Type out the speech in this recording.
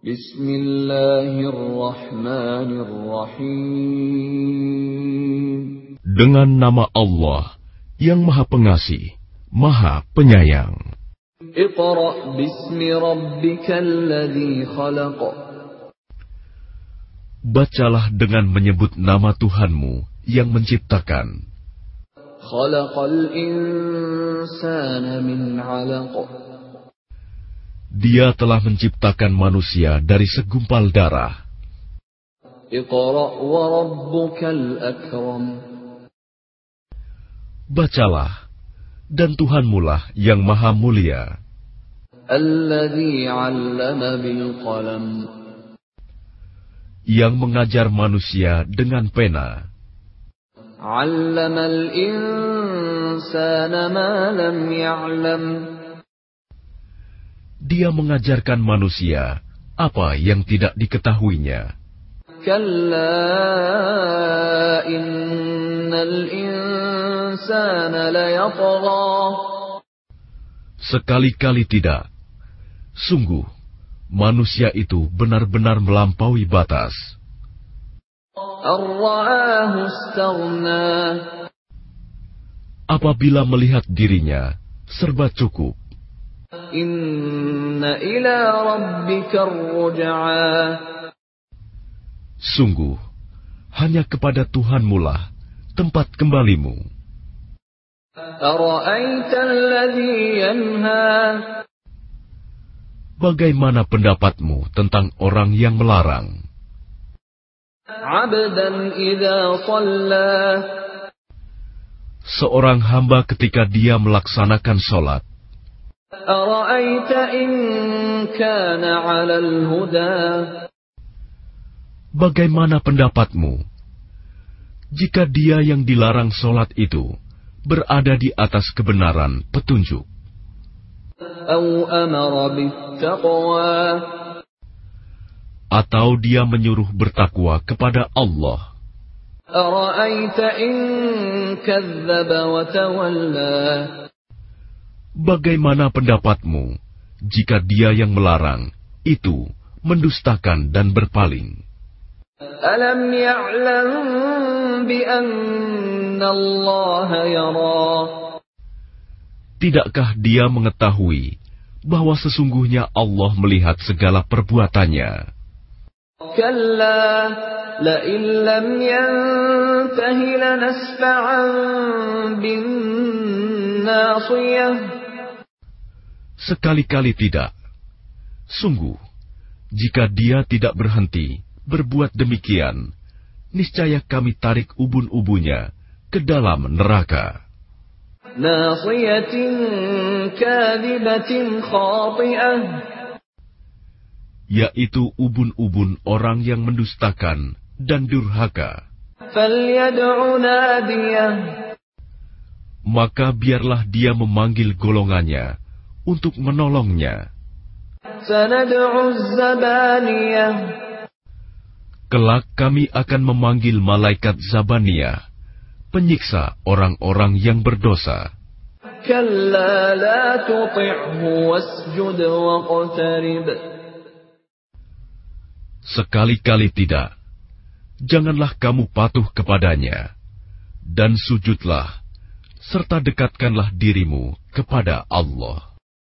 Bismillahirrahmanirrahim. Dengan nama Allah yang Maha Pengasih, Maha Penyayang. Iqra bismi khalaq. Bacalah dengan menyebut nama Tuhanmu yang menciptakan. Khalaqal insana min 'alaq. Dia telah menciptakan manusia dari segumpal darah. Bacalah, dan Tuhanmulah yang maha mulia. 'allama. Yang mengajar manusia dengan pena. 'Allamal insana ma lam ya'lam. Dia mengajarkan manusia apa yang tidak diketahuinya. Sekali-kali tidak. Sungguh, manusia itu benar-benar melampaui batas. Apabila melihat dirinya, serba cukup. Inna ila rabbika ar-ruj'a. Sungguh, hanya kepada Tuhanmu lah tempat kembalimu. Bagaimana pendapatmu tentang orang yang melarang? Seorang hamba ketika dia melaksanakan sholat, Bagaimana pendapatmu jika dia yang dilarang sholat itu berada di atas kebenaran petunjuk? Atau dia menyuruh bertakwa kepada Allah? Bagaimana pendapatmu jika dia yang melarang itu mendustakan dan berpaling? ألم يعلم بأن الله يرى Tidakkah dia mengetahui bahwa sesungguhnya Allah melihat segala perbuatannya? كلا لئن لم ينته لنسفعا بالناصية Sekali-kali tidak. Sungguh, jika dia tidak berhenti berbuat demikian, niscaya kami tarik ubun-ubunya ke dalam neraka. Yaitu ubun-ubun orang yang mendustakan dan durhaka. Maka biarlah dia memanggil golongannya untuk menolongnya. Kelak kami akan memanggil malaikat Zabania, penyiksa orang-orang yang berdosa. Sekali-kali tidak, janganlah kamu patuh kepadanya, dan sujudlah, serta dekatkanlah dirimu kepada Allah.